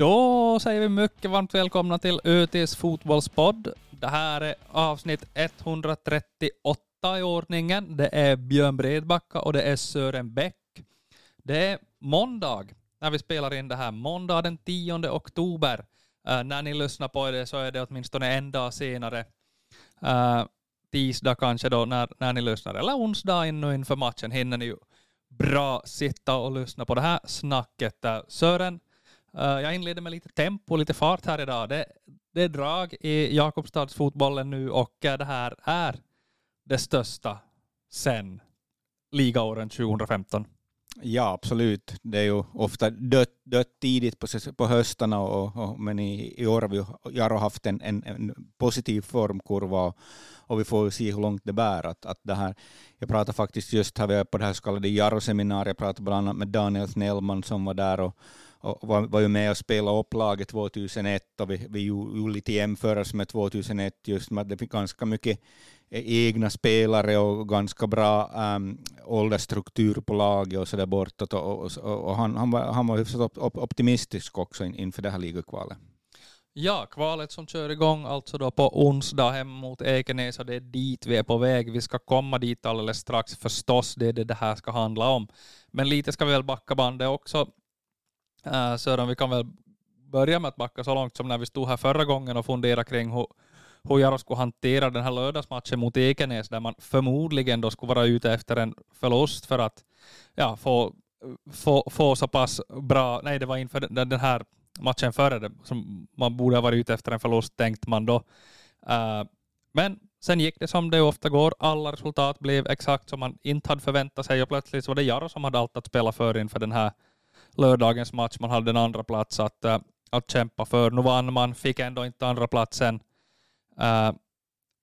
Då säger vi mycket varmt välkomna till ÖTs fotbollspodd. Det här är avsnitt 138 i ordningen. Det är Björn Bredbacka och det är Sören Bäck. Det är måndag när vi spelar in det här. Måndag den 10 oktober. Uh, när ni lyssnar på det så är det åtminstone en dag senare. Uh, tisdag kanske då när, när ni lyssnar, eller onsdag ännu inför matchen hinner ni ju bra sitta och lyssna på det här snacket. Uh, Sören, Eh, jag inleder med lite tempo, lite fart här idag. Det, det är drag i Jakobstadsfotbollen nu och eh, det här är det största sen ligaåren 2015. Ja, absolut. Det är ju ofta dött, dött tidigt på, på höstarna, och, och, men i, i år har vi Jaro haft en, en, en positiv formkurva och, och vi får se hur långt det bär. Att, att det här, jag pratade faktiskt just här på det här så kallade Jaro-seminariet, jag pratade bland annat med Daniel Snellman som var där och och var, var ju med och spelade upp laget 2001 och vi, vi gjorde lite jämförelse med 2001 just med att det fick ganska mycket egna spelare och ganska bra ehm, um, åldersstruktur på laget och så där bortåt och, och, och, och han, han, var, han var hyfsat optimistisk också in, inför det här ligakvalet. Ja, kvalet som kör igång alltså då på onsdag hem mot Ekenäs och det är dit vi är på väg. Vi ska komma dit alldeles strax förstås, det är det det här ska handla om. Men lite ska vi väl backa bandet också Uh, Sören, vi kan väl börja med att backa så långt som när vi stod här förra gången och funderade kring hur, hur Jaro skulle hantera den här lördagsmatchen mot Ekenäs där man förmodligen då skulle vara ute efter en förlust för att ja, få, få, få så pass bra, nej det var inför den, här matchen före det, som man borde ha varit ute efter en förlust tänkte man då. Uh, men sen gick det som det ofta går, alla resultat blev exakt som man inte hade förväntat sig och plötsligt så var det Jaro som hade allt att spela för inför den här lördagens match. Man hade en andra plats att, eh, att kämpa för. Nu vann man, fick ändå inte andra platsen.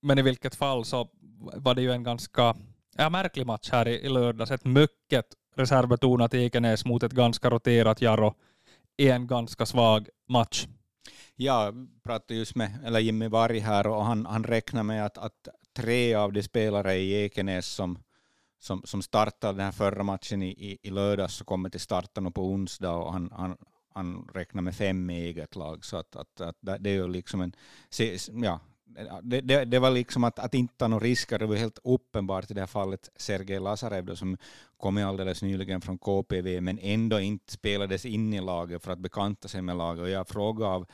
Men i vilket fall så var det ju en ganska ja, märklig match här i, i lördags. Ett mycket reservbetonat Ekenäs mot ett ganska roterat Jarro i en ganska svag match. Ja, pratade just med eller Jimmy Varg här och han, han räknar med att, att tre av de spelare i Ekenäs som som, som startade den här förra matchen i, i, i lördags så kommer till starten på onsdag och han, han, han räknar med fem i eget lag. Så att, att, att det är ju liksom en, ja, det, det, det, var liksom att, att inte ta några risker. Det var helt uppenbart i det här fallet Sergej Lazarev då, som kom alldeles nyligen från KPV men ändå inte spelades in i laget för att bekanta sig med laget. Och jag frågade av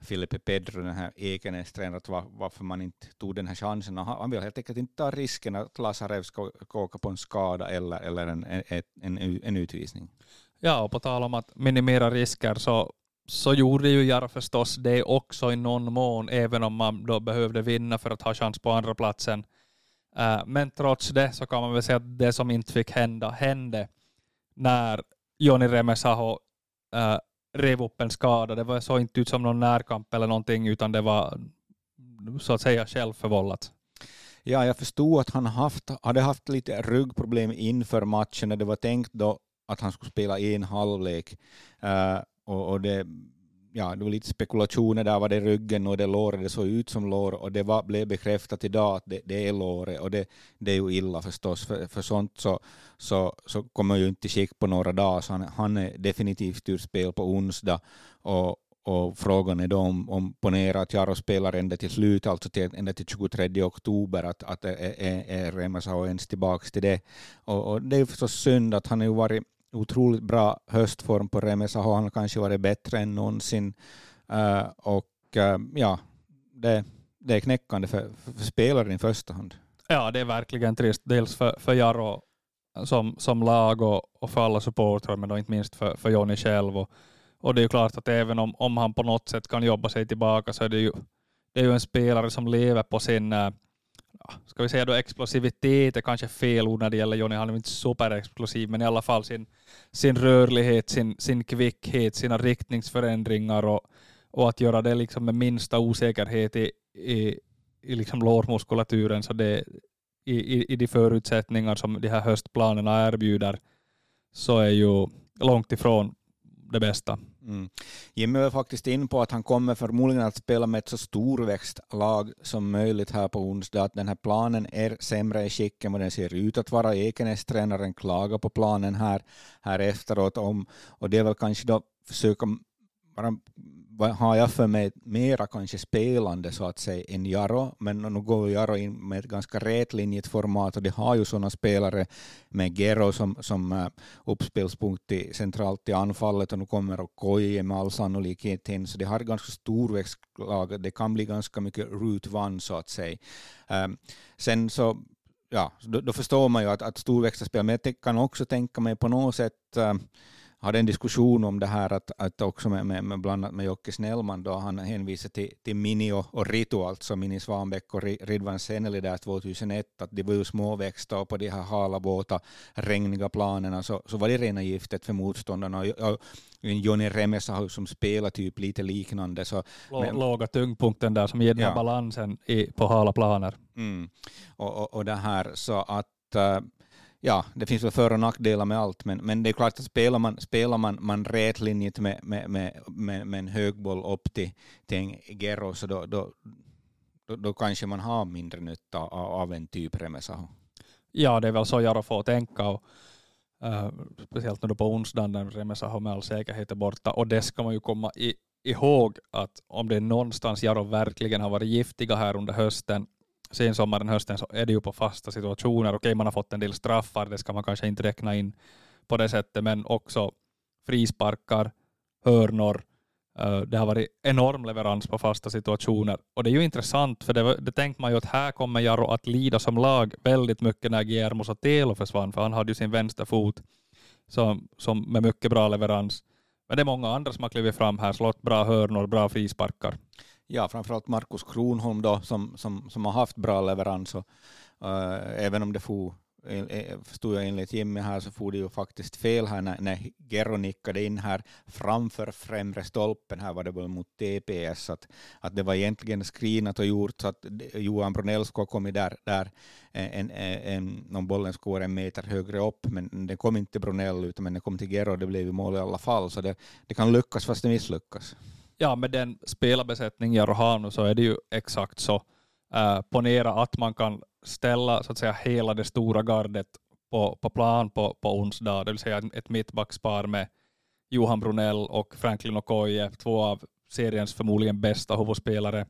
Filipe Pedro, den här Ekenäs-tränaren, var, varför man inte tog den här chansen. Han, han vill helt enkelt inte ta risken att Lazarev ska, ska åka på en skada eller, eller en, en, en, en utvisning. Ja, och på tal om att minimera risker så, så gjorde ju Jara förstås det också i någon mån, även om man då behövde vinna för att ha chans på andra platsen. Eh, men trots det så kan man väl säga att det som inte fick hända hände när Joni Remesaho eh, rev upp en skada. Det var så inte ut som någon närkamp eller någonting, utan det var mm, så att säga självförvållat. Ja, jag förstod att han haft, hade haft lite ryggproblem inför matchen när det var tänkt då att han skulle spela en halvlek. Uh, och, och det ja, det var lite spekulationer där, var det ryggen och det låret, det såg ut som lår och det var, blev bekräftat idag att det, det är låret och det, det är ju illa förstås, för, för sånt så, så, så kommer ju inte skick på några dagar, så han, han är definitivt ur spel på onsdag och, och frågan är då om, om ponera att Jaro spelar ända till slut, alltså till, ända till 23 oktober, att, att är, är, är Remasa ens tillbaka till det. Och, och det är förstås synd att han har ju varit otroligt bra höstform på Remesa har han kanske varit bättre än någonsin. Uh, och uh, ja, det, det är knäckande för, för spelaren i första hand. Ja, det är verkligen trist. Dels för, för Jaro som, som lag och, och för alla supportrar, men då inte minst för, för Jonny själv. Och, och det är ju klart att även om, om han på något sätt kan jobba sig tillbaka så är det ju, det är ju en spelare som lever på sin uh, ska vi säga då explosivitet är kanske fel ord när det gäller Johnny, han är inte superexplosiv, men i alla fall sin, sin rörlighet, sin, sin kvickhet, sina riktningsförändringar och, och att göra det liksom med minsta osäkerhet i, i, i liksom lårmuskulaturen, så det, i, i, i de förutsättningar som de här höstplanerna erbjuder, så är ju långt ifrån det bästa. Mm. Jimmy var faktiskt in på att han kommer förmodligen att spela med ett så storväxt lag som möjligt här på onsdag, att den här planen är sämre i skick än vad den ser ut att vara. Ekenäs-tränaren klagar på planen här, här efteråt, om, och det är väl kanske då försöka bara har jag för mig mera kanske spelande så att säga än Jaro, men nu går Jaro in med ett ganska rätlinjigt format och de har ju sådana spelare med Gero som, som eh, uppspelspunkt i, centralt i anfallet och nu kommer Okoye med all sannolikhet in, så de har ganska stor växtlag, Det kan bli ganska mycket root one så att säga. Um, sen så ja, då, då, förstår man ju att, att storväxta spel, men jag kan också tänka mig på något sätt uh, hade en diskussion om det här att, att också med, med, med bland annat med Jocke Snellman då han hänvisade till, till Mini och, och Ritu, alltså Mini Svanbäck och Ridvan Seneli där 2001, att de var ju småväxta och på de här hala båta regniga planerna så, så var det rena giftet för motståndarna. Och, och Jonny Remesa som spelar typ lite liknande. Så, men, Låga tyngdpunkten där som ger den ja. balansen i, på hala planer. Mm. Och, och, och det här så att uh, ja, det finns väl för och nackdelar med allt, men, men det är klart att spelar man, spelar man, man rätlinjigt med, med, med, med, med en högboll upp till, till en Gero, så då, då, då, då, kanske man har mindre nytta av, av en typ Remesaho. Ja, det är väl så Jaro får tänka. Och, äh, speciellt nu på onsdagen när Remesaho med all säkerhet är borta. Och det ska man ju komma i, ihåg att om det är någonstans Jaro verkligen har varit giftiga här under hösten sensommaren, hösten så är det ju på fasta situationer. Okej, man har fått en del straffar, det ska man kanske inte räkna in på det sättet, men också frisparkar, hörnor. Eh, det har varit enorm leverans på fasta situationer. Och det är ju intressant, för det, det tänkte man ju att här kommer Jaro att lida som lag väldigt mycket när Guillermo Sotelo försvann, för han hade ju sin vänsterfot som, som med mycket bra leverans. Men det är många andra som har klivit fram här, slått bra hörnor, bra frisparkar ja, framförallt Markus Kronholm då, som, som, som har haft bra leverans. Och, uh, även om det får eh, eh, förstod jag enligt Jimmy här så får det ju faktiskt fel här när, när Gero nickade in här framför främre stolpen här var det väl mot TPS att, att det var egentligen screenat och gjort så att Johan Brunell skulle ha kommit där, där en, en, en, bollen skulle vara en meter högre upp men den kom inte till Brunell utan men den kom till Gero och det blev ju mål i alla fall så det, det kan lyckas fast det misslyckas ja, med den spelarbesättning jag har nu så är det ju exakt så. Uh, ponera att man kan ställa så att säga hela det stora gardet på, på plan på, på onsdag, det vill säga ett mittbackspar med Johan Brunell och Franklin Okoye, två av seriens förmodligen bästa huvudspelare.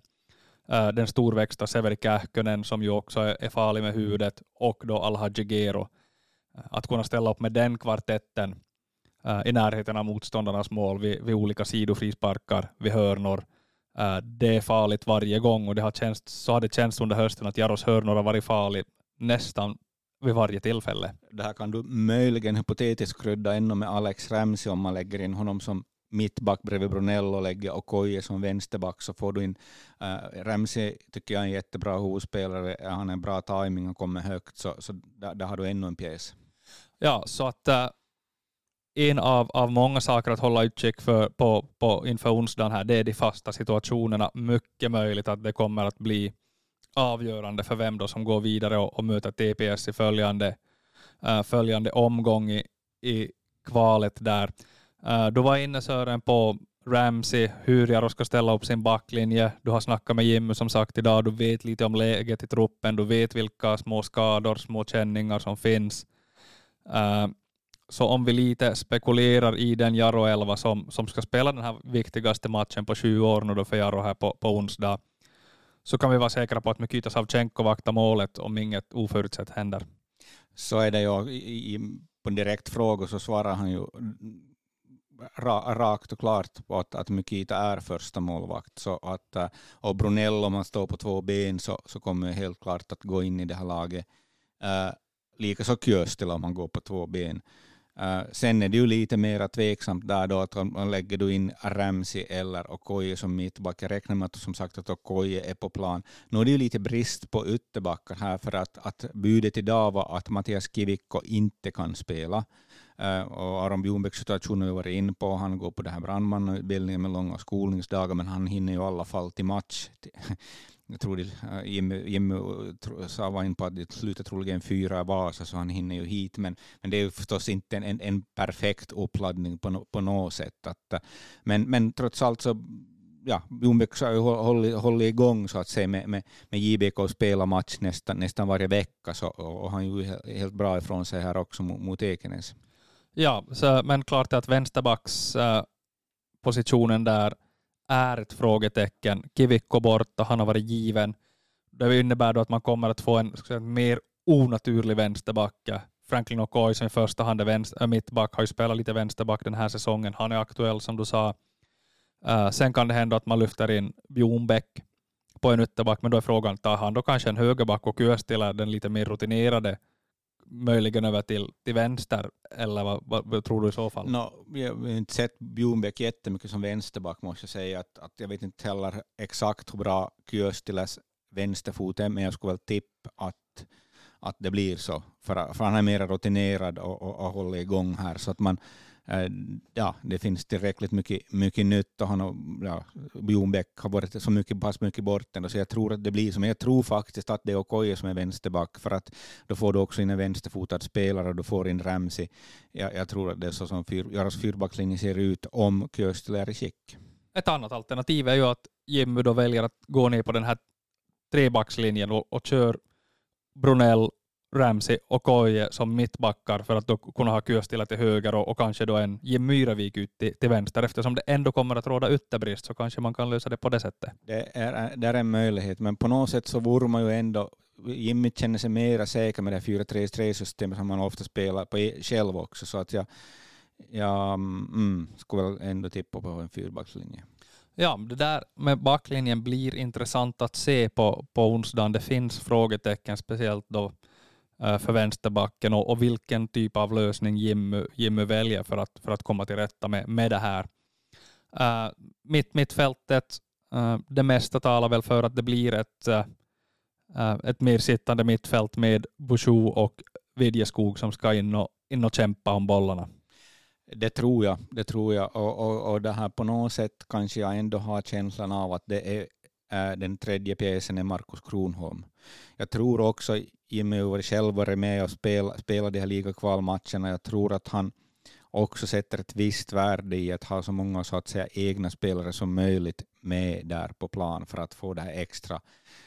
Uh, den storväxta Severi Kähkönen som ju också är, är farlig med huvudet och då Alhaji Gero. Uh, att kunna ställa upp med den kvartetten i närheten av motståndarnas mål vid, vid olika sidofrisparkar, vid hörnor. Uh, det är farligt varje gång och det har känts, så har det känts under hösten att Jaros hörnor har varit farlig nästan vid varje tillfälle. Det här kan du möjligen hypotetiskt krydda ännu med Alex Ramsey om man lägger in honom som mittback bredvid Brunello och lägger Okoye som vänsterback så får du in uh, Ramsey tycker jag är en jättebra huvudspelare. Han har en bra timing och kommer högt så, så där, där har du ännu en pjäs. Ja, så att uh, en av, av många saker att hålla utkik för på, på inför onsdagen här, det är de fasta situationerna. Mycket möjligt att det kommer att bli avgörande för vem då som går vidare och, och möter TPS i följande, uh, följande omgång i, i kvalet där. Uh, du var inne Sören på Ramsey, hur Jaro ska ställa upp sin backlinje. Du har snackat med Jimmy som sagt idag, du vet lite om läget i truppen, du vet vilka små skador, små känningar som finns. Uh, så om vi lite spekulerar i den Jaro 11 som, som ska spela den här viktigaste matchen på sju år nu då för Jaro här på, på onsdag, så kan vi vara säkra på att Mikita Savchenko vaktar målet om inget oförutsett händer. Så är det ju. I, på en direkt fråga så svarar han ju ra, rakt och klart på att, att Mikita är första målvakt. Så att, eh, och Brunello, om han står på två ben, så, så kommer helt klart att gå in i det här laget. Eh, uh, Likaså Kjöstil om han går på två ben. Uh, sen är det ju lite mer tveksamt där då att om, lägger du in Ramsey eller Okoye som mittback. Jag räknar med att som sagt att Okoye är på plan. Nu är det ju lite brist på ytterbackar här för att, att budet idag var att Mattias Kivikko inte kan spela. Uh, och Aron Bjornbäcks situation har vi varit in på. Han går på den här brandmannautbildningen med långa skolningsdagar men han hinner ju i alla fall till match jag tror det, Jim, Jimmy, eh, sa var in på att det slutar troligen fyra i Vasa så han hinner ju hit men, men det är ju förstås inte en, en perfekt uppladdning på, no, på något sätt. Att, eh, men, men trots allt så ja, Ljungbäck har ju hållit, hållit igång så att säga med, med, med JBK och spelar match nästan, nästan varje vecka så, och han ju helt bra ifrån sig här också mot, mot Ekenäs. Ja, så, men klart att vänsterbacks äh, positionen där är ett frågetecken. Kivikko borta, han har varit given. Det innebär då att man kommer att få en säga, mer onaturlig vänsterback. Franklin Okoy som i första hand är vänster, äh, mittback har ju spelat lite vänsterback den här säsongen. Han är aktuell som du sa. Uh, sen kan det hända att man lyfter in Bjornbäck på en ytterback, men då är frågan, tar han då kanske en högerback och Kyöstilä, den lite mer rutinerade, möjligen över till, till vänster, eller vad, vad, vad tror du i så fall? No, jag har inte sett Bjornbäck jättemycket som vänsterback måste jag säga. Att, att jag vet inte heller exakt hur bra Kyöstiläs vänsterfot är, men jag skulle väl tippa att, att det blir så. För, för han är mer rutinerad och, och, och håller igång här. Så att man, Eh, ja, det finns tillräckligt mycket, mycket nytt och han och, ja, Bjornbäck har varit så mycket, pass mycket bort så jag tror att det blir så. Men jag tror faktiskt att det är Okoye som är vänsterback för att då får du också in en vänsterfotad spelare och du får in Ramsey. Jag, jag tror att det är så som fyr, Jaros fyrbackslinje ser ut om Köstel är i skick. Ett annat alternativ är ju att Jimmy då väljer att gå ner på den här trebackslinjen och, och kör Brunell, Ramsey och Koje som mittbackar för att då kunna ha Kyöstila till höger och, och, kanske då en Jim Myravik ut till, till, vänster. Eftersom det ändå kommer att råda ytterbrist så kanske man kan lösa det på det sättet. Det är, det är en möjlighet, men på något sätt så vore man ju ändå Jimmy känner sig mera säker med det 4-3-3-systemet som man ofta spelar på själv också. Så att jag, jag mm, skulle väl ändå tippa på en fyrbackslinje. Ja, det där med backlinjen blir intressant att se på, på onsdagen. Det finns frågetecken, speciellt då Eh, för vänsterbacken och, och, vilken typ av lösning Jimmy, Jimmy väljer för att, för att komma till rätta med, med det här. Uh, mitt mittfältet, uh, det mesta talar väl för att det blir ett, uh, ett mer sittande mittfält med Bouchou och Vidjeskog som ska in och, in och kämpa om bollarna. Det tror jag, det tror jag. Och, och, och det här på något sätt kanske jag ändå har känslan av att det är den tredje pjäsen är Markus Kronholm. Jag tror också Jimmy har själv varit med och spelat spela de här ligakvalmatcherna. Jag tror att han också sätter ett visst värde i att ha så många så att säga egna spelare som möjligt med där på plan för att få den här extra,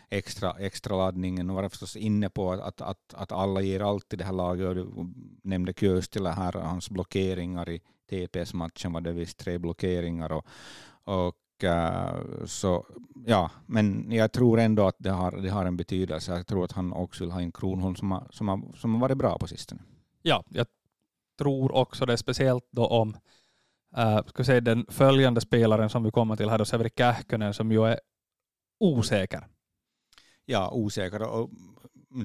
extra, extra laddningen. Och var förstås inne på att, att, att alla ger allt i det här laget. Du nämnde Köstila här, hans blockeringar i TPS-matchen var det visst tre blockeringar och, och så ja, men jag tror ändå att det har, det har en betydelse. Jag tror att han också vill ha en Kronholm som har, som har, som har varit bra på sistone. Ja, jag tror också det, speciellt då om uh, ska säga, den följande spelaren som vi kommer till här, då Severi Kähkönen, som ju är osäker. Ja, osäker. Och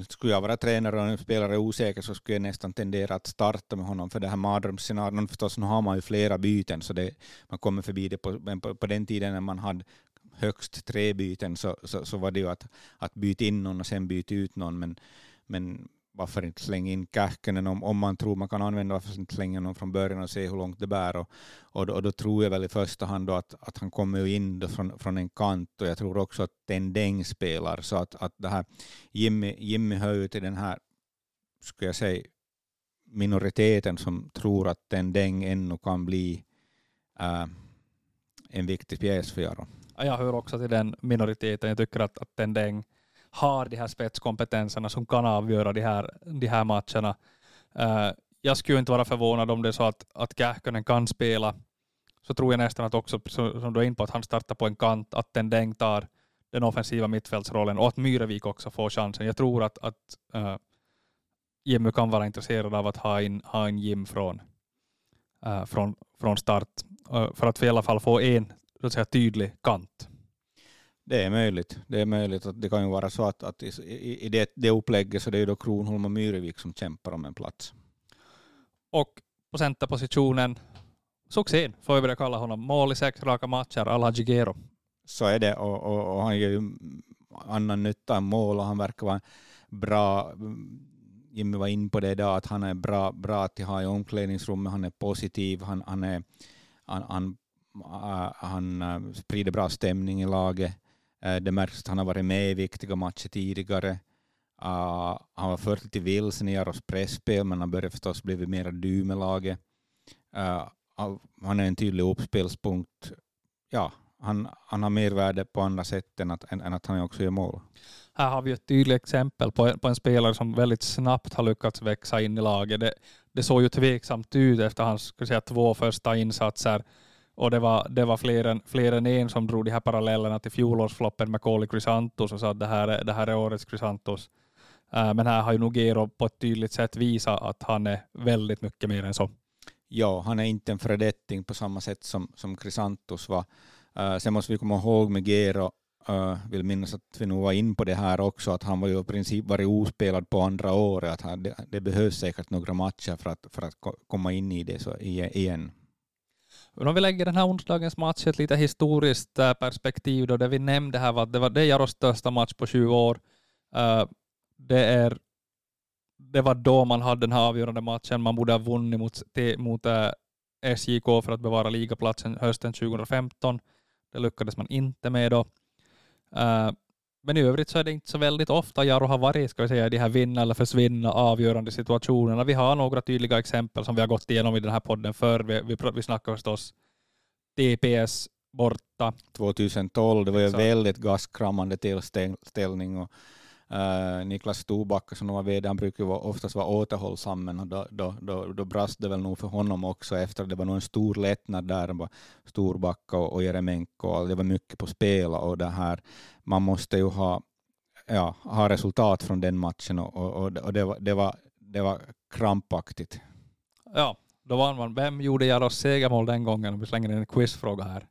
skulle jag vara tränare och en spelare är osäker så skulle jag nästan tendera att starta med honom för det här mardrömsscenarion förstås, nu har man ju flera byten så det, man kommer förbi det på, på, på den tiden när man hade högst tre byten så, så, så var det ju att, att byta in någon och sen byta ut någon. Men, men varför inte slänga in Kähkönen om, om man tror man kan använda, varför inte slänga någon från början och se hur långt det bär. Och, och, då, och då tror jag väl i första hand då att, att han kommer in från, från en kant och jag tror också att Tendeng spelar så att, att det här Jimmy, Jimmy hör ju till den här, skulle jag säga, minoriteten som tror att Tendeng ännu kan bli äh, en viktig pjäs för Jaro. Jag hör också till den minoriteten. Jag tycker att, att Tendeng har de här spetskompetenserna som kan avgöra de här, de här matcherna. Uh, jag skulle inte vara förvånad om det är så att, att Kähkönen kan spela. Så tror jag nästan att också, som du är in på, att han startar på en kant, att Tendeng tar den offensiva mittfältsrollen och att Myrevik också får chansen. Jag tror att, att uh, Jimmy kan vara intresserad av att ha in, ha in Jim från, uh, från, från start uh, för att vi i alla fall få en så att säga, tydlig kant. Det är möjligt. Det är möjligt att det kan ju vara så att, att i, i det, det upplägget så det är då Kronholm och Myrevik som kämpar om en plats. Och på centerpositionen, succén får vi börja kalla honom. Mål i sex raka matcher, alla Gigero. Så är det och, och, och han gör ju annan nytta än mål och han verkar vara bra. Jimmy var in på det idag att han är bra, bra att ha i omklädningsrummet, han är positiv, han, han, är, han, han, han äh, sprider bra stämning i laget. Eh, det märks att han har varit med i viktiga matcher tidigare. Uh, han var först lite vilsen i Jaros presspel men han börjar förstås bli mer du med laget. Uh, ah, han är en tydlig uppspelspunkt. Ja, han, han har mer värde på andra sätt än att, än, än att han också gör mål. Här har vi ett tydligt exempel på, på en spelare som väldigt snabbt har lyckats växa in i laget. Det, det såg ju tveksamt ut efter hans ska säga, två första insatser och det var, det var fler, än, fler än en som drog de här parallellerna till fjolårsfloppen med Koli Chrysantos och sa att det här, är, det här är årets Chrysantos. Äh, eh, men här har ju Nogero på ett tydligt sätt visat att han är väldigt mycket mer än så. Ja, han är inte en föredetting på samma sätt som, som Chrysantos var. Uh, sen måste vi komma ihåg med Gero, uh, vill minnas att vi nog var in på det här också, att han var ju i princip varit ospelad på andra året. Att han, det, det behövs säkert några matcher för att, för att komma in i det så igen. Men om vi lägger den här onsdagens match i ett lite historiskt eh, perspektiv då, det vi nämnde här var att det var det Jaros största match på 20 år. Eh, det, är, det var då man hade den här avgörande matchen. Man borde ha vunnit mot, mot eh, SJK för att bevara ligaplatsen hösten 2015. Det lyckades man inte med då. Men i övrigt så är det inte så väldigt ofta Jaro har varit ska vi säga, i de här vinna eller försvinna avgörande situationerna. Vi har några tydliga exempel som vi har gått igenom i den här podden förr. Vi, vi, vi snackar förstås TPS borta. 2012, det var ju en väldigt gaskramande tillställning och Uh, Niklas Storbacka som var vd, han brukar ju oftast vara återhållsam, men då, då, då, då brast det väl nog för honom också efter det var nog en stor lättnad där, Storbacka och, och Jeremenko, och det var mycket på spel och det här, man måste ju ha, ja, ha resultat från den matchen och, och, och det, var, det, var, det var krampaktigt. Ja, då vann man. Vem gjorde Jaros segermål den gången? Vi slänger in en quizfråga här.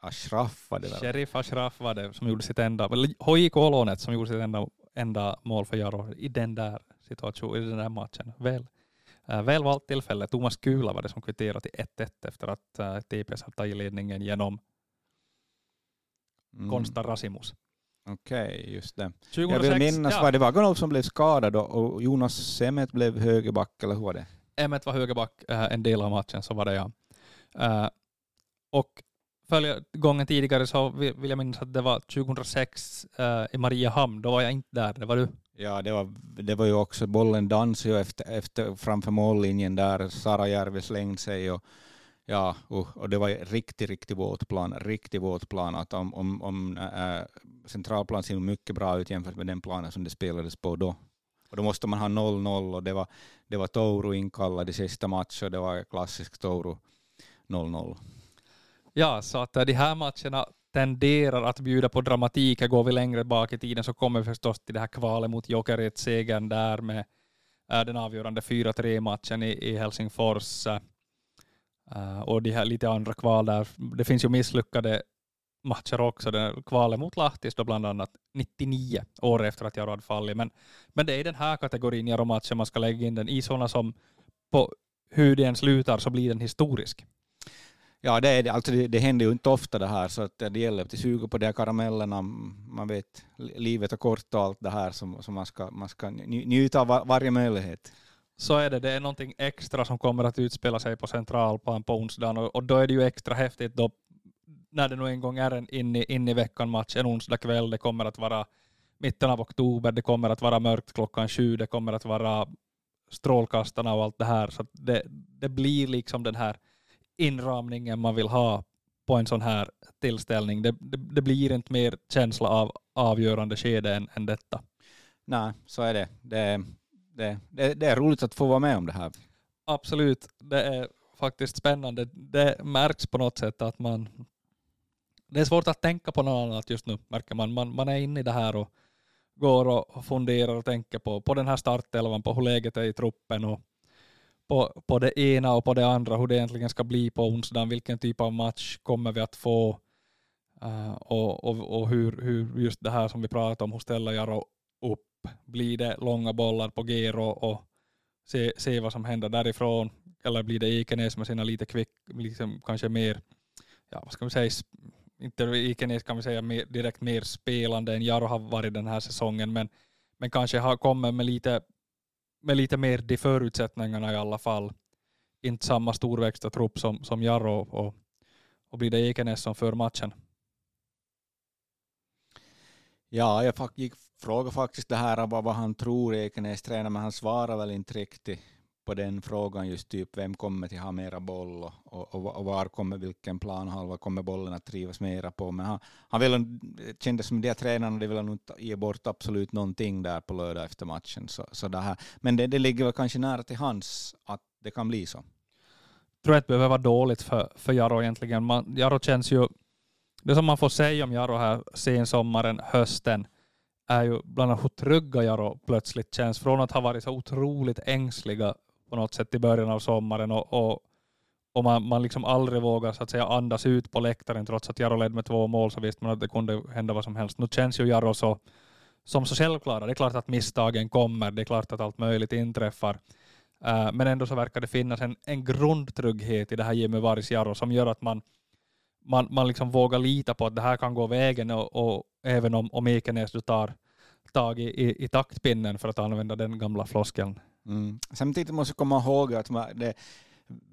Ashraf var det väl? Sheriff Ashraf var det som gjorde sitt enda, HJK Olonet som gjorde sitt enda, enda mål för Jaro i den där situationen, i den där matchen. Väl, äh, väl valt tillfälle. Thomas Kula var det som kvitterade till 1-1 efter att äh, TPS hade tagit ledningen genom mm. Konstar Rasimus. Okej, okay, just det. 2006, jag vill minnas, ja. var det Vagonov som blev skadad och Jonas Semet blev högerback, eller hur var det? Emmet var högerback äh, en del av matchen, så var det ja. Uh, och följa gången tidigare så vill jag minnas att det var 2006 uh, eh, i Mariehamn. Då var jag inte där. Det var du. Ja, det var, det var ju också bollen dansade ju efter, efter, framför mållinjen där. Sara Järvi slängde sig och ja, och, och det var riktigt, riktigt våt plan. Riktigt våt plan. Att om, om, om äh, centralplan ser mycket bra ut jämfört med den planen som det spelades på då. Och då måste man ha 0-0 och det var, det var Touro inkallad i sista matchen och det var klassisk Touro 0-0. Ja, så att äh, de här matcherna tenderar att bjuda på dramatik. Går vi längre bak i tiden så kommer vi förstås till det här kvalet mot Jokerit, segern där med äh, den avgörande 4-3 matchen i, i Helsingfors. Äh, och de här lite andra kval där. Det finns ju misslyckade matcher också. Den kvalet mot Lahtis då bland annat 99 år efter att jag hade fallit. Men, men det är i den här kategorin Jaromatchen man ska lägga in den i sådana som på hur den slutar så blir den historisk. Ja, det, är det. Alltså det, det händer ju inte ofta det här, så att det gäller att suga på de här karamellerna. Man vet, livet är kort och allt det här, så, så man, ska, man ska njuta av var, varje möjlighet. Så är det. Det är någonting extra som kommer att utspela sig på centralplan på onsdagen, och, och då är det ju extra häftigt då, när det nu en gång är en in i, in i veckan-match, en onsdag kväll, det kommer att vara mitten av oktober, det kommer att vara mörkt klockan sju, det kommer att vara strålkastarna och allt det här, så det, det blir liksom den här inramningen man vill ha på en sån här tillställning. Det, det, det blir inte mer känsla av avgörande skede än, än detta. Nej, så är det. Det, det, det. är roligt att få vara med om det här. Absolut, det är faktiskt spännande. Det märks på något sätt att man... Det är svårt att tänka på något annat just nu, märker man. Man, man är inne i det här och går och funderar och tänker på, på den här startelvan, på hur läget är i truppen och på, på det ena och på det andra, hur det egentligen ska bli på onsdagen, vilken typ av match kommer vi att få uh, och, och, och hur, hur just det här som vi pratade om, hur ställer Jaro upp? Blir det långa bollar på Gero och se, se vad som händer därifrån? Eller blir det Ekenäs med sina lite kvick, liksom kanske mer, ja vad ska vi säga, inte Ekenäs kan vi säga mer, direkt mer spelande än Jaro har varit den här säsongen, men, men kanske har kommit med lite med lite mer de förutsättningarna i alla fall. Inte samma storväxta trupp som, som Jarro och, och blir det Ekenäs som för matchen? Ja, jag gick fråga faktiskt det här vad, vad han tror Ekenäs tränar, men han svarar väl inte riktigt på den frågan just typ vem kommer till ha mera boll och, och, och var kommer vilken planhalva kommer bollen att trivas mera på. Men han, han vill, kändes som de tränarna de vill nog inte ge bort absolut någonting där på lördag efter matchen. Så, så det här. Men det, det ligger väl kanske nära till hans att det kan bli så. Jag tror att det behöver vara dåligt för, för Jaro egentligen. Man, Jaro känns ju, det som man får säga om Jaro här sensommaren, hösten, är ju bland annat hur trygga Jaro plötsligt känns. Från att ha varit så otroligt ängsliga på något sätt i början av sommaren och, och, och man, man liksom aldrig vågar så att säga andas ut på läktaren trots att Jaro ledde med två mål så visste man att det kunde hända vad som helst. Nu känns ju Jaro så, som så självklara. Det är klart att misstagen kommer, det är klart att allt möjligt inträffar. Uh, men ändå så verkar det finnas en, en grundtrygghet i det här Jimmy Varis Jaro som gör att man, man, man liksom vågar lita på att det här kan gå vägen och, och även om, om Ekenäs du tar tag i, i, i taktpinnen för att använda den gamla floskeln. Mm. Samtidigt måste jag komma ihåg att det,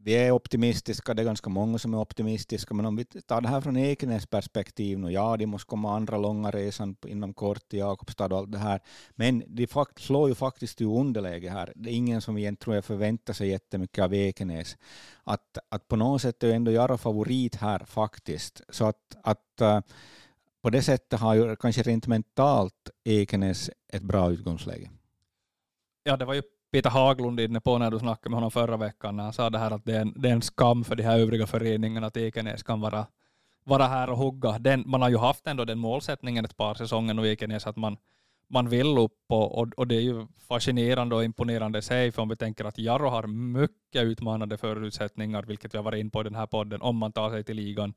vi är optimistiska, det är ganska många som är optimistiska, men om vi tar det här från Ekenäs perspektiv nu, ja, de måste komma andra långa resan inom kort till Jakobstad och allt det här, men de fakt slår ju faktiskt i underläge här. Det är ingen som egentligen tror jag förväntar sig jättemycket av Ekenäs. Att, att på något sätt är ändå Jaro favorit här faktiskt, så att, att uh, på det sättet har ju kanske rent mentalt Ekenäs ett bra utgångsläge. Ja, det var ju Peter Haglund inne på när du snackade med honom förra veckan när han sa det här att det är en, det är en skam för de här övriga föreningarna att Ekenäs kan vara, vara här och hugga. Den, man har ju haft ändå den målsättningen ett par säsonger nu i Ekenäs att man, man vill upp och, och, och, det är ju fascinerande och imponerande i sig för om vi tänker att Jarro har mycket utmanande förutsättningar vilket vi har varit in på i den här podden om man tar sig till ligan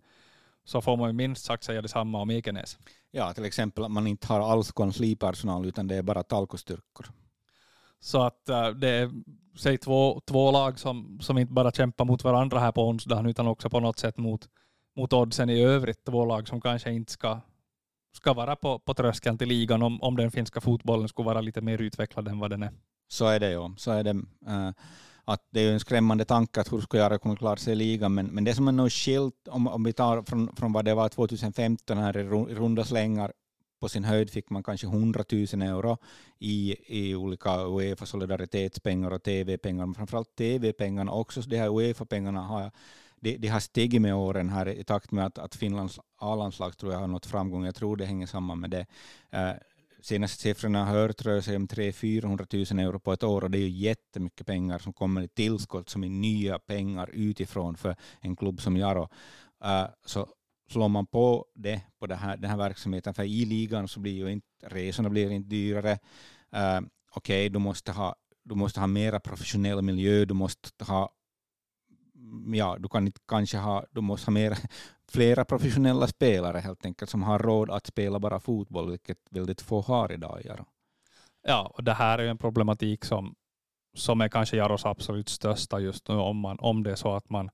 så får man ju minst sagt säga detsamma om Ekenäs. Ja, till exempel att man inte har alls kanslipersonal utan det är bara talkostyrkor. Så att äh, det är säg två, två lag som, som inte bara kämpar mot varandra här på onsdagen utan också på något sätt mot, mot oddsen i övrigt. Två lag som kanske inte ska, ska vara på, på tröskeln till ligan om, om den finska fotbollen skulle vara lite mer utvecklad än vad den är. Så är det ju. Så är det. Eh, att det är en skrämmande tanke att hur ska Jara kunna klara sig i ligan, men, men det som är nog skilt, om, om vi tar från, från vad det var 2015 här i runda slängar, på sin höjd fick man kanske 100 000 euro i, i olika Uefa solidaritetspengar och TV-pengar, men framförallt TV-pengarna också, de här Uefa-pengarna har de, de har stigit med åren här i takt med att, att Finlands A-landslag tror jag har nått framgång. Jag tror det hänger samman med det. Eh, senaste siffrorna jag hört rör sig om 300 000 euro på ett år och det är ju jättemycket pengar som kommer i tillskott som är nya pengar utifrån för en klubb som Jaro. Uh, så slår man på det på det här, den här verksamheten, för i ligan så blir ju inte resorna blir inte dyrare. Uh, Okej, okay, du måste ha du måste ha mera professionell miljö, du måste ha mm, ja, du kan inte kanske ha, du måste ha mer, flera professionella spelare helt enkelt som har råd att spela bara fotboll, vilket väldigt få har idag. Jaro. Ja, och det här är en problematik som, som är kanske Jaros absolut största just nu om, man, om det är så att man,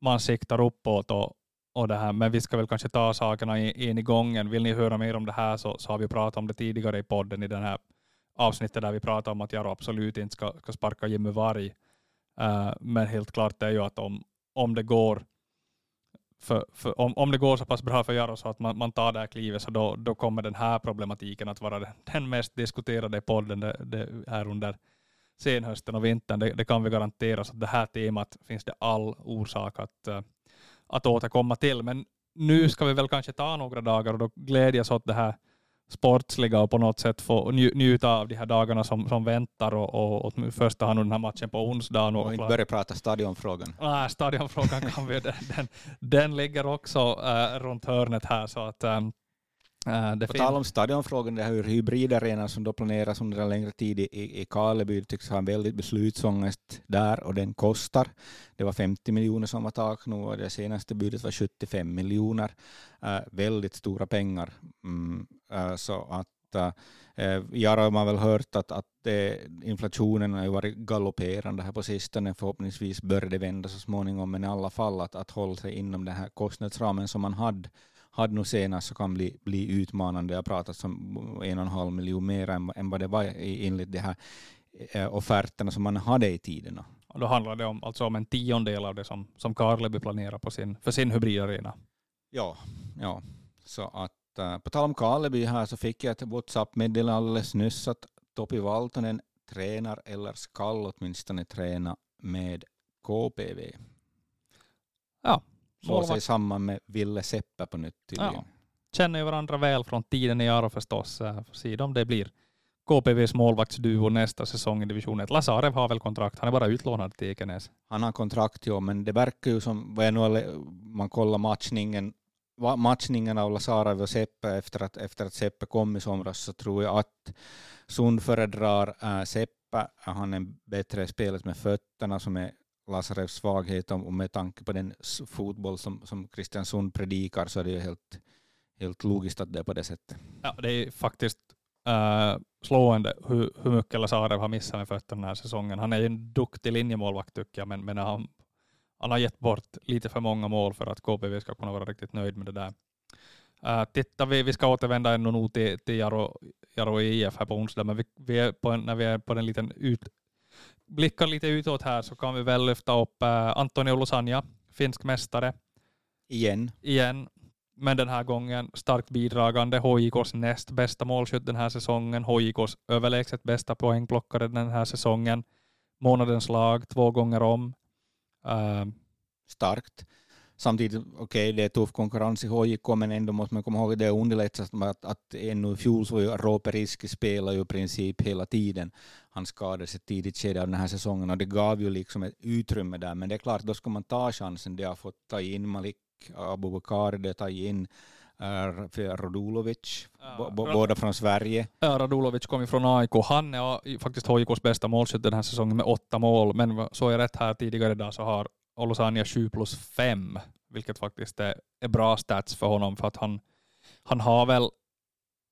man siktar uppåt och, och det här. Men vi ska väl kanske ta sakerna in i gången. Vill ni höra mer om det här så, så har vi pratat om det tidigare i podden i den här avsnittet där vi pratade om att Jaro absolut inte ska, ska sparka Jimmy Varg. Uh, men helt klart är ju att om, om det går för, för om, om det går så pass bra för Jaro så att man, man tar det här klivet så då, då kommer den här problematiken att vara den mest diskuterade i podden det, det här under senhösten och vintern. Det, det, kan vi garantera. Så det här temat finns det all orsak att, uh, att återkomma till. Men nu ska vi väl kanske ta några dagar och då glädjas åt det här sportsliga och på något sätt få njuta av de här dagarna som, som väntar och, och, och i första hand den här matchen på onsdagen. Och, och inte börja prata stadionfrågan. Nej, stadionfrågan kan vi, den, den, den ligger också äh, runt hörnet här så att ähm, Uh, På tal om stadionfrågan, det här hybridarenan som då planeras under en längre tid i, i Karleby tycks ha en väldigt beslutsångest där och den kostar. Det var 50 miljoner som var tak nu och det senaste budet var 75 miljoner. Uh, väldigt stora pengar. Mm, uh, så att jag har man väl hört att, att inflationen har varit galopperande här på sistone. Förhoppningsvis bör det vända så småningom, men i alla fall att, att hålla sig inom den här kostnadsramen som man hade hade nu senast så kan bli, bli utmanande. Jag har pratat om en och en halv miljon mer än, än vad det var enligt de här eh, offerterna som man hade i tiderna. Och då handlar det om, alltså om en tiondel av det som, som Karleby planerar på sin, för sin hybridarena. Ja, ja. så att uh, på tal om Karleby här så fick jag ett WhatsApp-meddelande alldeles nyss att Topi Valtonen tränar eller skall åtminstone träna med KPV. Ja, slår sig samman med Ville Seppä på nytt tydligen. Ja. Känner ju varandra väl från tiden i Aro förstås. Får se om det blir KPVs målvaktsduo nästa säsong i division 1. Lasarev har väl kontrakt, han är bara utlånad till Ekenäs. Han har kontrakt, ja, men det verkar ju som, vad jag nu man kollar matchningen, matchningen av Lasarev och Seppe efter att, efter att Seppe kom i somras så tror jag att Sund föredrar äh, Seppe. Han är bättre spelare med fötterna som är Lasarevs svaghet och med tanke på den fotboll som, som Kristiansund predikar så är det ju helt, helt logiskt att det är på det sättet. Ja, det är faktiskt äh, slående hur, hur mycket Lasarev har missat med fötterna den här säsongen. Han är ju en duktig linjemålvakt tycker jag, men, men han, han har gett bort lite för många mål för att KPV ska kunna vara riktigt nöjd med det där. Äh, titta, vi, vi ska återvända ännu nog till, till Jaro, Jaro IF här på onsdag, men vi, vi är på en, när vi är på den liten ut, blickar lite utåt här så kan vi väl lyfta upp uh, Antonio Lusanja, finsk mästare. Igen. Igen men den här gången starkt bidragande. HIKs näst bästa målskytt den här säsongen. HIKs överlägset bästa poängplockare den här säsongen. Månadens lag två gånger om. Uh, starkt. Samtidigt, okej, okay, det är tuff konkurrens i HJK, men ändå måste man komma ihåg att det underlättas att, att ännu i fjol så var ju Roope Riski spelade ju i princip hela tiden. Han skadade sig tidigt skede av den här säsongen och det gav ju liksom ett utrymme där, men det är klart, då ska man ta chansen. Det har fått ta in Malik Abubakar, det tar in för Radulovic, ja, båda från Sverige. Ja, Radulovic kom ju från AIK. Han är faktiskt HIKs bästa målskytt den här säsongen med åtta mål, men så är rätt här tidigare idag så har Olosania 7 plus 5, vilket faktiskt är, är bra stats för honom, för att han, han har väl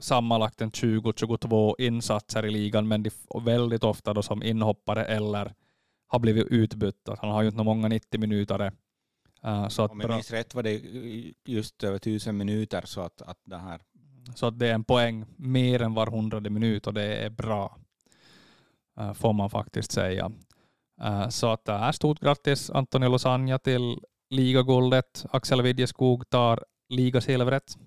sammanlagt en 20-22 insatser i ligan, men väldigt ofta då som inhoppare eller har blivit utbytt. Han har ju inte många 90 minuter Uh, så att Om jag minns rätt var det just över tusen minuter så att, att det här... Så att det är en poäng mer än var hundrade minut och det är bra. Uh, får man faktiskt säga. Uh, så att är stort grattis Antonio Losanja till ligaguldet. Axel Widjeskog tar ligasilvret.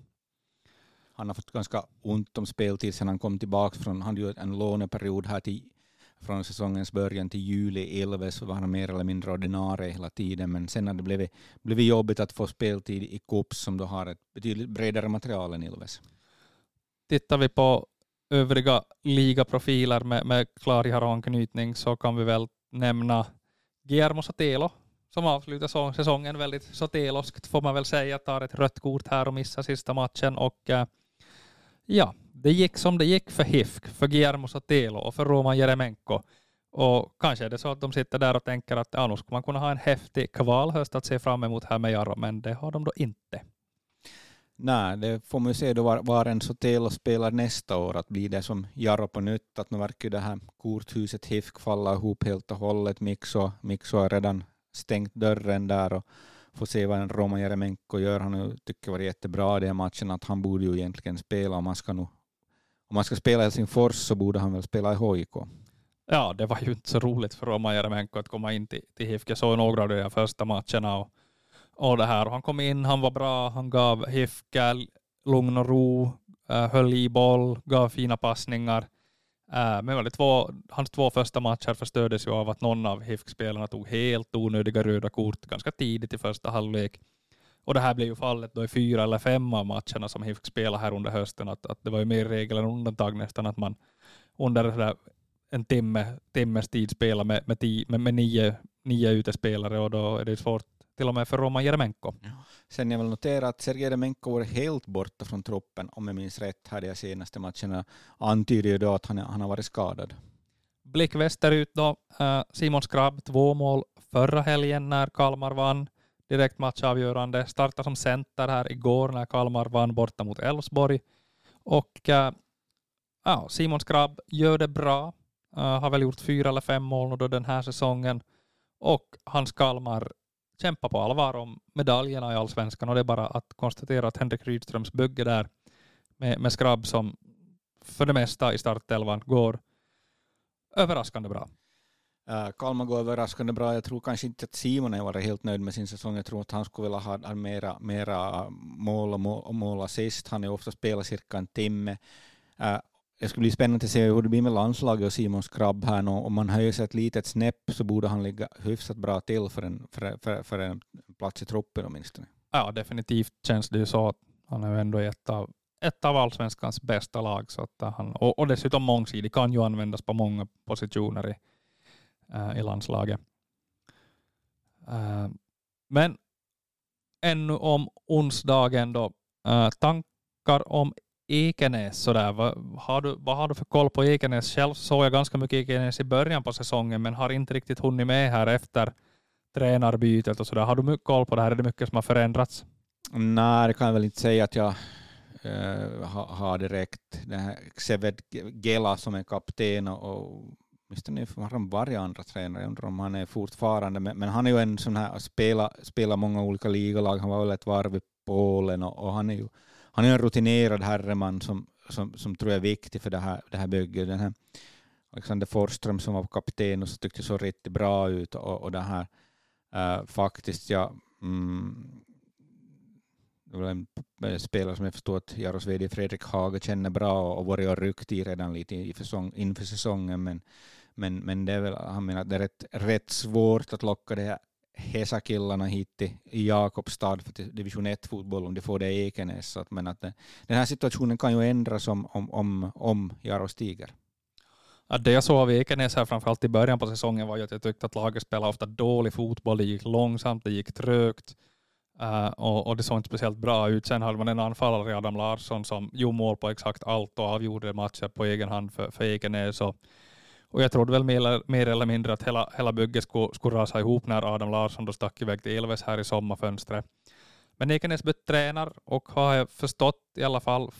Han har fått ganska ont om speltid sedan han kom tillbaka från, han hade en låneperiod här till från säsongens början till juli 11 så var han mer eller mindre ordinarie hela tiden, men sen har det blivit, blivit jobbigt att få speltid i Kups som då har ett betydligt bredare material än Ilves. Tittar vi på övriga ligaprofiler med, med klar anknytning så kan vi väl nämna Guillermo Sotelo som avslutar säsongen väldigt soteloskt får man väl säga, tar ett rött kort här och missar sista matchen och eh, ja, det gick som det gick för HIFK, för Guillermo Sotelo och för Roman Jeremenko. Och kanske är det så att de sitter där och tänker att ja, nu skulle man kunna ha en häftig kvalhöst att se fram emot här med Jarro, men det har de då inte. Nej, det får man ju se då var, var en Sotelo spelar nästa år, att blir det som Jarro på nytt, att nu verkar det här korthuset HIFK falla ihop helt och hållet. Mixo, Mixo har redan stängt dörren där och får se vad en Roman Jeremenko gör. Han tycker var jättebra i den matchen, att han borde ju egentligen spela om man ska nu om man ska spela i Helsingfors så borde han väl spela i HIK. Ja, det var ju inte så roligt för Roman Jeremenko att komma in till, till HIFK. Jag såg några av de första matcherna och, och det här. Och han kom in, han var bra, han gav HIFK lugn och ro, uh, höll i boll, gav fina passningar. Eh, men väl, två, hans två första matcher förstördes ju av att någon av HIFK-spelarna tog helt onödiga röda kort ganska tidigt i första halvlek. Och det här blev ju fallet då i fyra eller fem av matcherna som HIFK spelade här under hösten, att, att det var ju mer regel än undantag nästan att man under en timme, timmes tid spelar med, med, tio, med, med nio, nio utespelare och då är det svårt till och med för Roman Jeremenko. Ja. Sen jag vill notera att Sergej Jeremenko var helt borta från truppen, om jag minns rätt, här de senaste matcherna antyder ju då att han, han har varit skadad. Blick västerut då. Uh, Simon Skrabb, två mål förra helgen när Kalmar vann direkt matchavgörande. Startade som center här igår när Kalmar vann borta mot Elfsborg. Och äh, ja, Simon Skrabb gör det bra. Uh, har väl gjort fyra eller fem mål då den här säsongen. Och hans Kalmar kämpa på allvar om medaljerna i allsvenskan och det är bara att konstatera att Henrik Rydströms bygge där med, med Skrabb som för det mesta i startelvan går överraskande bra. Uh, Kalmar går överraskande bra. Jag tror kanske inte att Simon har varit helt nöjd med sin säsong. Jag tror att han skulle vilja ha, mera, mera mål och mål, mål assist. Han har ofta spelat cirka en timme. Uh, det skulle bli spännande att se hur det blir med landslaget och Simons krabb här. Om man höjer sig ett litet snäpp så borde han ligga hyfsat bra till för en, för, för, för en plats i truppen åtminstone. Ja, definitivt känns det ju så. att Han är ju ändå ett av, ett av allsvenskans bästa lag. Så att han, och, och dessutom mångsidig, kan ju användas på många positioner i, äh, i landslaget. Äh, men ännu om onsdagen då. Äh, tankar om Ekenäs sådär. Vad har, du, vad har du för koll på Ekenäs? Själv såg jag ganska mycket Ekenäs i början på säsongen men har inte riktigt hunnit med här efter tränarbytet och sådär. Har du mycket koll på det här? Är det mycket som har förändrats? Nej, det kan jag väl inte säga att jag äh, har direkt. Den här Xeved Gela som är kapten och, och åtminstone har de varit andra tränare, jag undrar om han är fortfarande, men, men han är ju en sån här, spelar spela många olika ligalag, han var väl ett varv i Polen och, och han är ju han är en rutinerad herreman som, som, som tror jag är viktig för det här, det här bygget. Den här Alexander Forsström som var kapten och så tyckte så riktigt bra ut och, och det här uh, faktiskt, ja, mm, det var en eh, spelare som jag förstår att Jaros VD Fredrik Haga känner bra och varit och ryckt i redan lite inför säsongen, men, men, men det är väl, han menar att det är rätt, rätt svårt att locka det här Hesa-killarna hit till Jakobstad för division 1-fotboll om de får det i Ekenäs. Så att, men att eh, den här situationen kan ju ändras om, om, om, om Jaro stiger. Ja, det jag såg av Ekenäs här framförallt i början på säsongen var ju att jag tyckte att laget spelade ofta dålig fotboll. Det gick långsamt, det gick trögt uh, och, och, det såg inte speciellt bra ut. Sen hade man en anfallare, Adam Larsson, som gjorde mål på exakt allt och avgjorde matcher på egen hand för, för Ekenäs. Och och jag trodde väl mer, eller mindre att hela, hela bygget skulle, skulle rasa ihop när Adam Larsson då stack iväg till Ilves här i sommarfönstret. Men Ekenäs tränar och har jag förstått i alla fall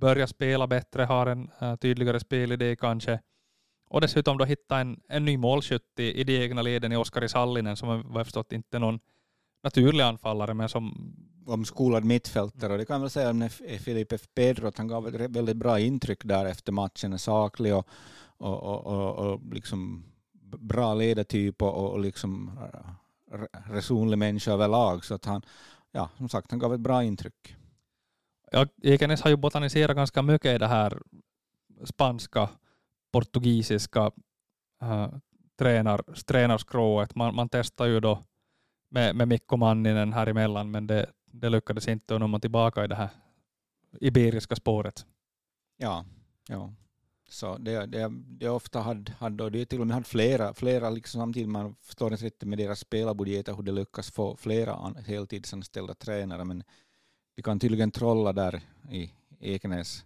börjat spela bättre, har en uh, tydligare spelidé kanske. Och dessutom då hitta en, en ny målskytt i, i de egna leden i Oskari Sallinen som vad jag förstått inte är någon naturlig anfallare men som omskolad mittfältare och det kan jag väl säga om Filipe Pedro att han gav ett väldigt bra intryck där efter matchen, saklig och och, och, och, och liksom bra ledartyp och, och liksom resonlig människa överlag. Så att han, ja, som sagt, han gav ett bra intryck. Ja, Ekenäs har ju botaniserat ganska mycket i det här spanska, portugisiska äh, tränar, tränarskrået. Man, man testar ju då med, med Mikko Manninen här emellan, men det, det lyckades inte och nu är man tillbaka i det här iberiska spåret. Ja, ja. Så det, det, det ofta hade, hade och det till och med hade flera, flera liksom samtidigt, man förstår inte riktigt med deras spelarbudgeter hur de lyckas få flera heltidsanställda tränare, men de kan tydligen trolla där i Ekenäs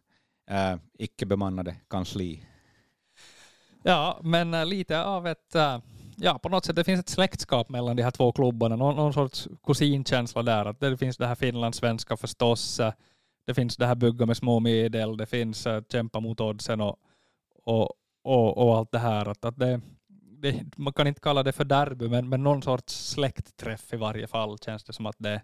eh, äh, icke bemannade kansli. Ja, men äh, lite av ett, äh, ja på något sätt, det finns ett släktskap mellan de här två klubbarna, någon, någon sorts kusinkänsla där, att det finns det här finlandssvenska förstås, äh, det finns det här bygga med små medel, det finns kämpa mot oddsen och och, och, och allt det här. Att, att det, det, man kan inte kalla det för derby, men, men någon sorts släktträff i varje fall känns det som att det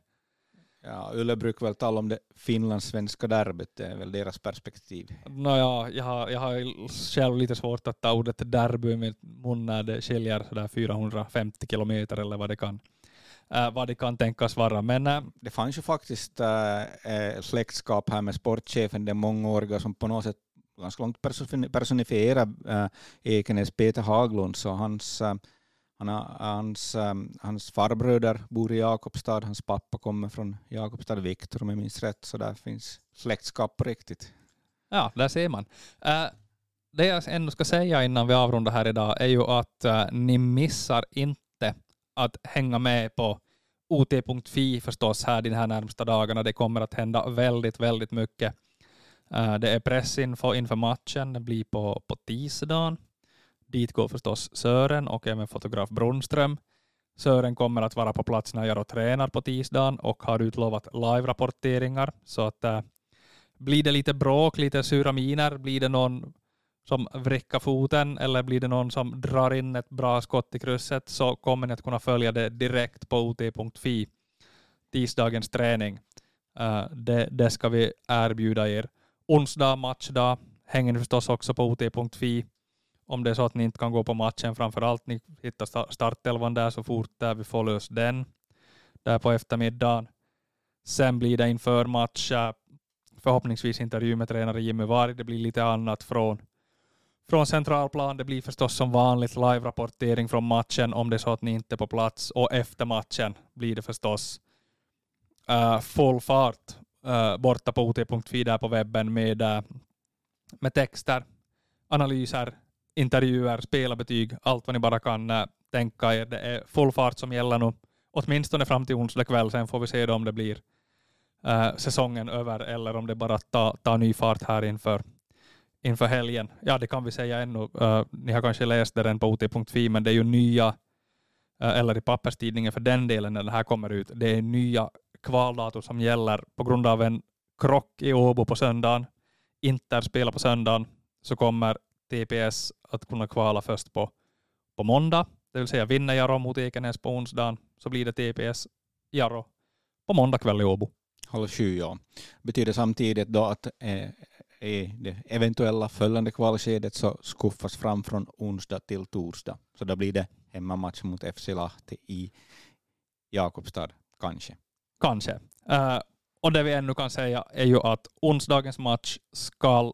Ja, Ulle brukar väl tala om det finlandssvenska derbyt, det är väl deras perspektiv. Nåja, jag har, jag har själv lite svårt att ta ordet derby i min mun när det skiljer sådär 450 kilometer eller vad det kan, äh, vad det kan tänkas vara. Men, äh, det fanns ju faktiskt äh, släktskap här med sportchefen, den mångåriga, som på något sätt ganska långt personifiera äh, eh, Ekenäs Peter Haglund, så hans, äh, hans, äh, hans farbröder bor i Jakobstad, hans pappa kommer från Jakobstad, Viktor om jag minns rätt, så där finns släktskap på riktigt. Ja, där ser man. Det jag ändå ska säga innan vi avrundar här idag är ju att ni missar inte att hänga med på OT.fi förstås här de här närmsta dagarna. Det kommer att hända väldigt, väldigt mycket. Eh, det är pressinfo inför matchen, det blir på, på tisdagen. Dit går förstås Sören och även fotograf Brunström. Sören kommer att vara på plats när jag tränar på tisdagen och har utlovat live-rapporteringar. Så att äh, blir det lite bråk, lite sura miner, blir det någon som vrickar foten eller blir det någon som drar in ett bra skott i krysset så kommer ni att kunna följa det direkt på ot.fi. Tisdagens träning. Äh, det, det ska vi erbjuda er onsdag matchdag hänger ni förstås också på ot.fi om det är så att ni inte kan gå på matchen. Framför allt ni hittar startelvan där så fort där vi får lös den där på eftermiddagen. Sen blir det inför match eh, förhoppningsvis intervju med tränare Jimmy Varg. Det blir lite annat från, från centralplan. Det blir förstås som vanligt live-rapportering från matchen om det är så att ni inte är på plats. Och efter matchen blir det förstås uh, full fart Eh, borta på ot.fi där på webben med, uh, med texter, analyser, intervjuer, spelarbetyg, allt vad ni bara kan uh, tänka er. Det är full fart som gäller nu, åtminstone fram till onsdag kväll. Sen får vi se om det blir uh, säsongen över eller om det bara tar ta ny fart här inför, inför helgen. Ja, det kan vi säga ännu. Uh, ni har kanske läst det redan på ot.fi, men det är ju nya, eller i papperstidningen för den delen när det här kommer ut, det är nya kvaldatum som gäller på grund av en krock i Åbo på söndagen. Inter spelar på söndagen, så kommer TPS att kunna kvala först på, på måndag. Det vill säga vinner Jaro mot Ekenäs på onsdagen så blir det TPS Jaro på måndag kväll i Åbo. Halv sju, ja. Betyder samtidigt då att eh, i det eventuella följande kvalskedet så skuffas fram från onsdag till torsdag. Så då blir det hemmamatch mot FC Lahti i Jakobstad, kanske. Kanske. Uh, och det vi ännu kan säga är ju att onsdagens match ska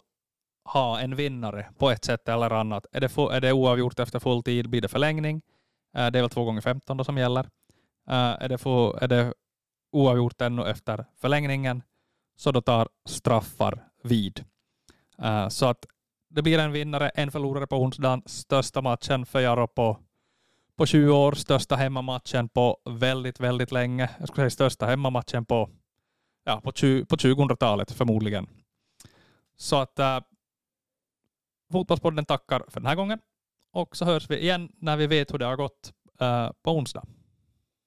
ha en vinnare på ett sätt eller annat. Är det, är det oavgjort efter full tid blir det förlängning. Uh, det är väl två gånger 15 då som gäller. Uh, är, det få, är det oavgjort ännu efter förlängningen så då tar straffar vid. Uh, så att det blir en vinnare, en förlorare på onsdagen, största matchen för Jaro på, på 20 år, största hemmamatchen på väldigt, väldigt länge. Jag skulle säga största hemmamatchen på, ja, på, 20, på 2000-talet förmodligen. Så att äh, Fotbollspodden tackar för den här gången och så hörs vi igen när vi vet hur det har gått äh, på onsdag.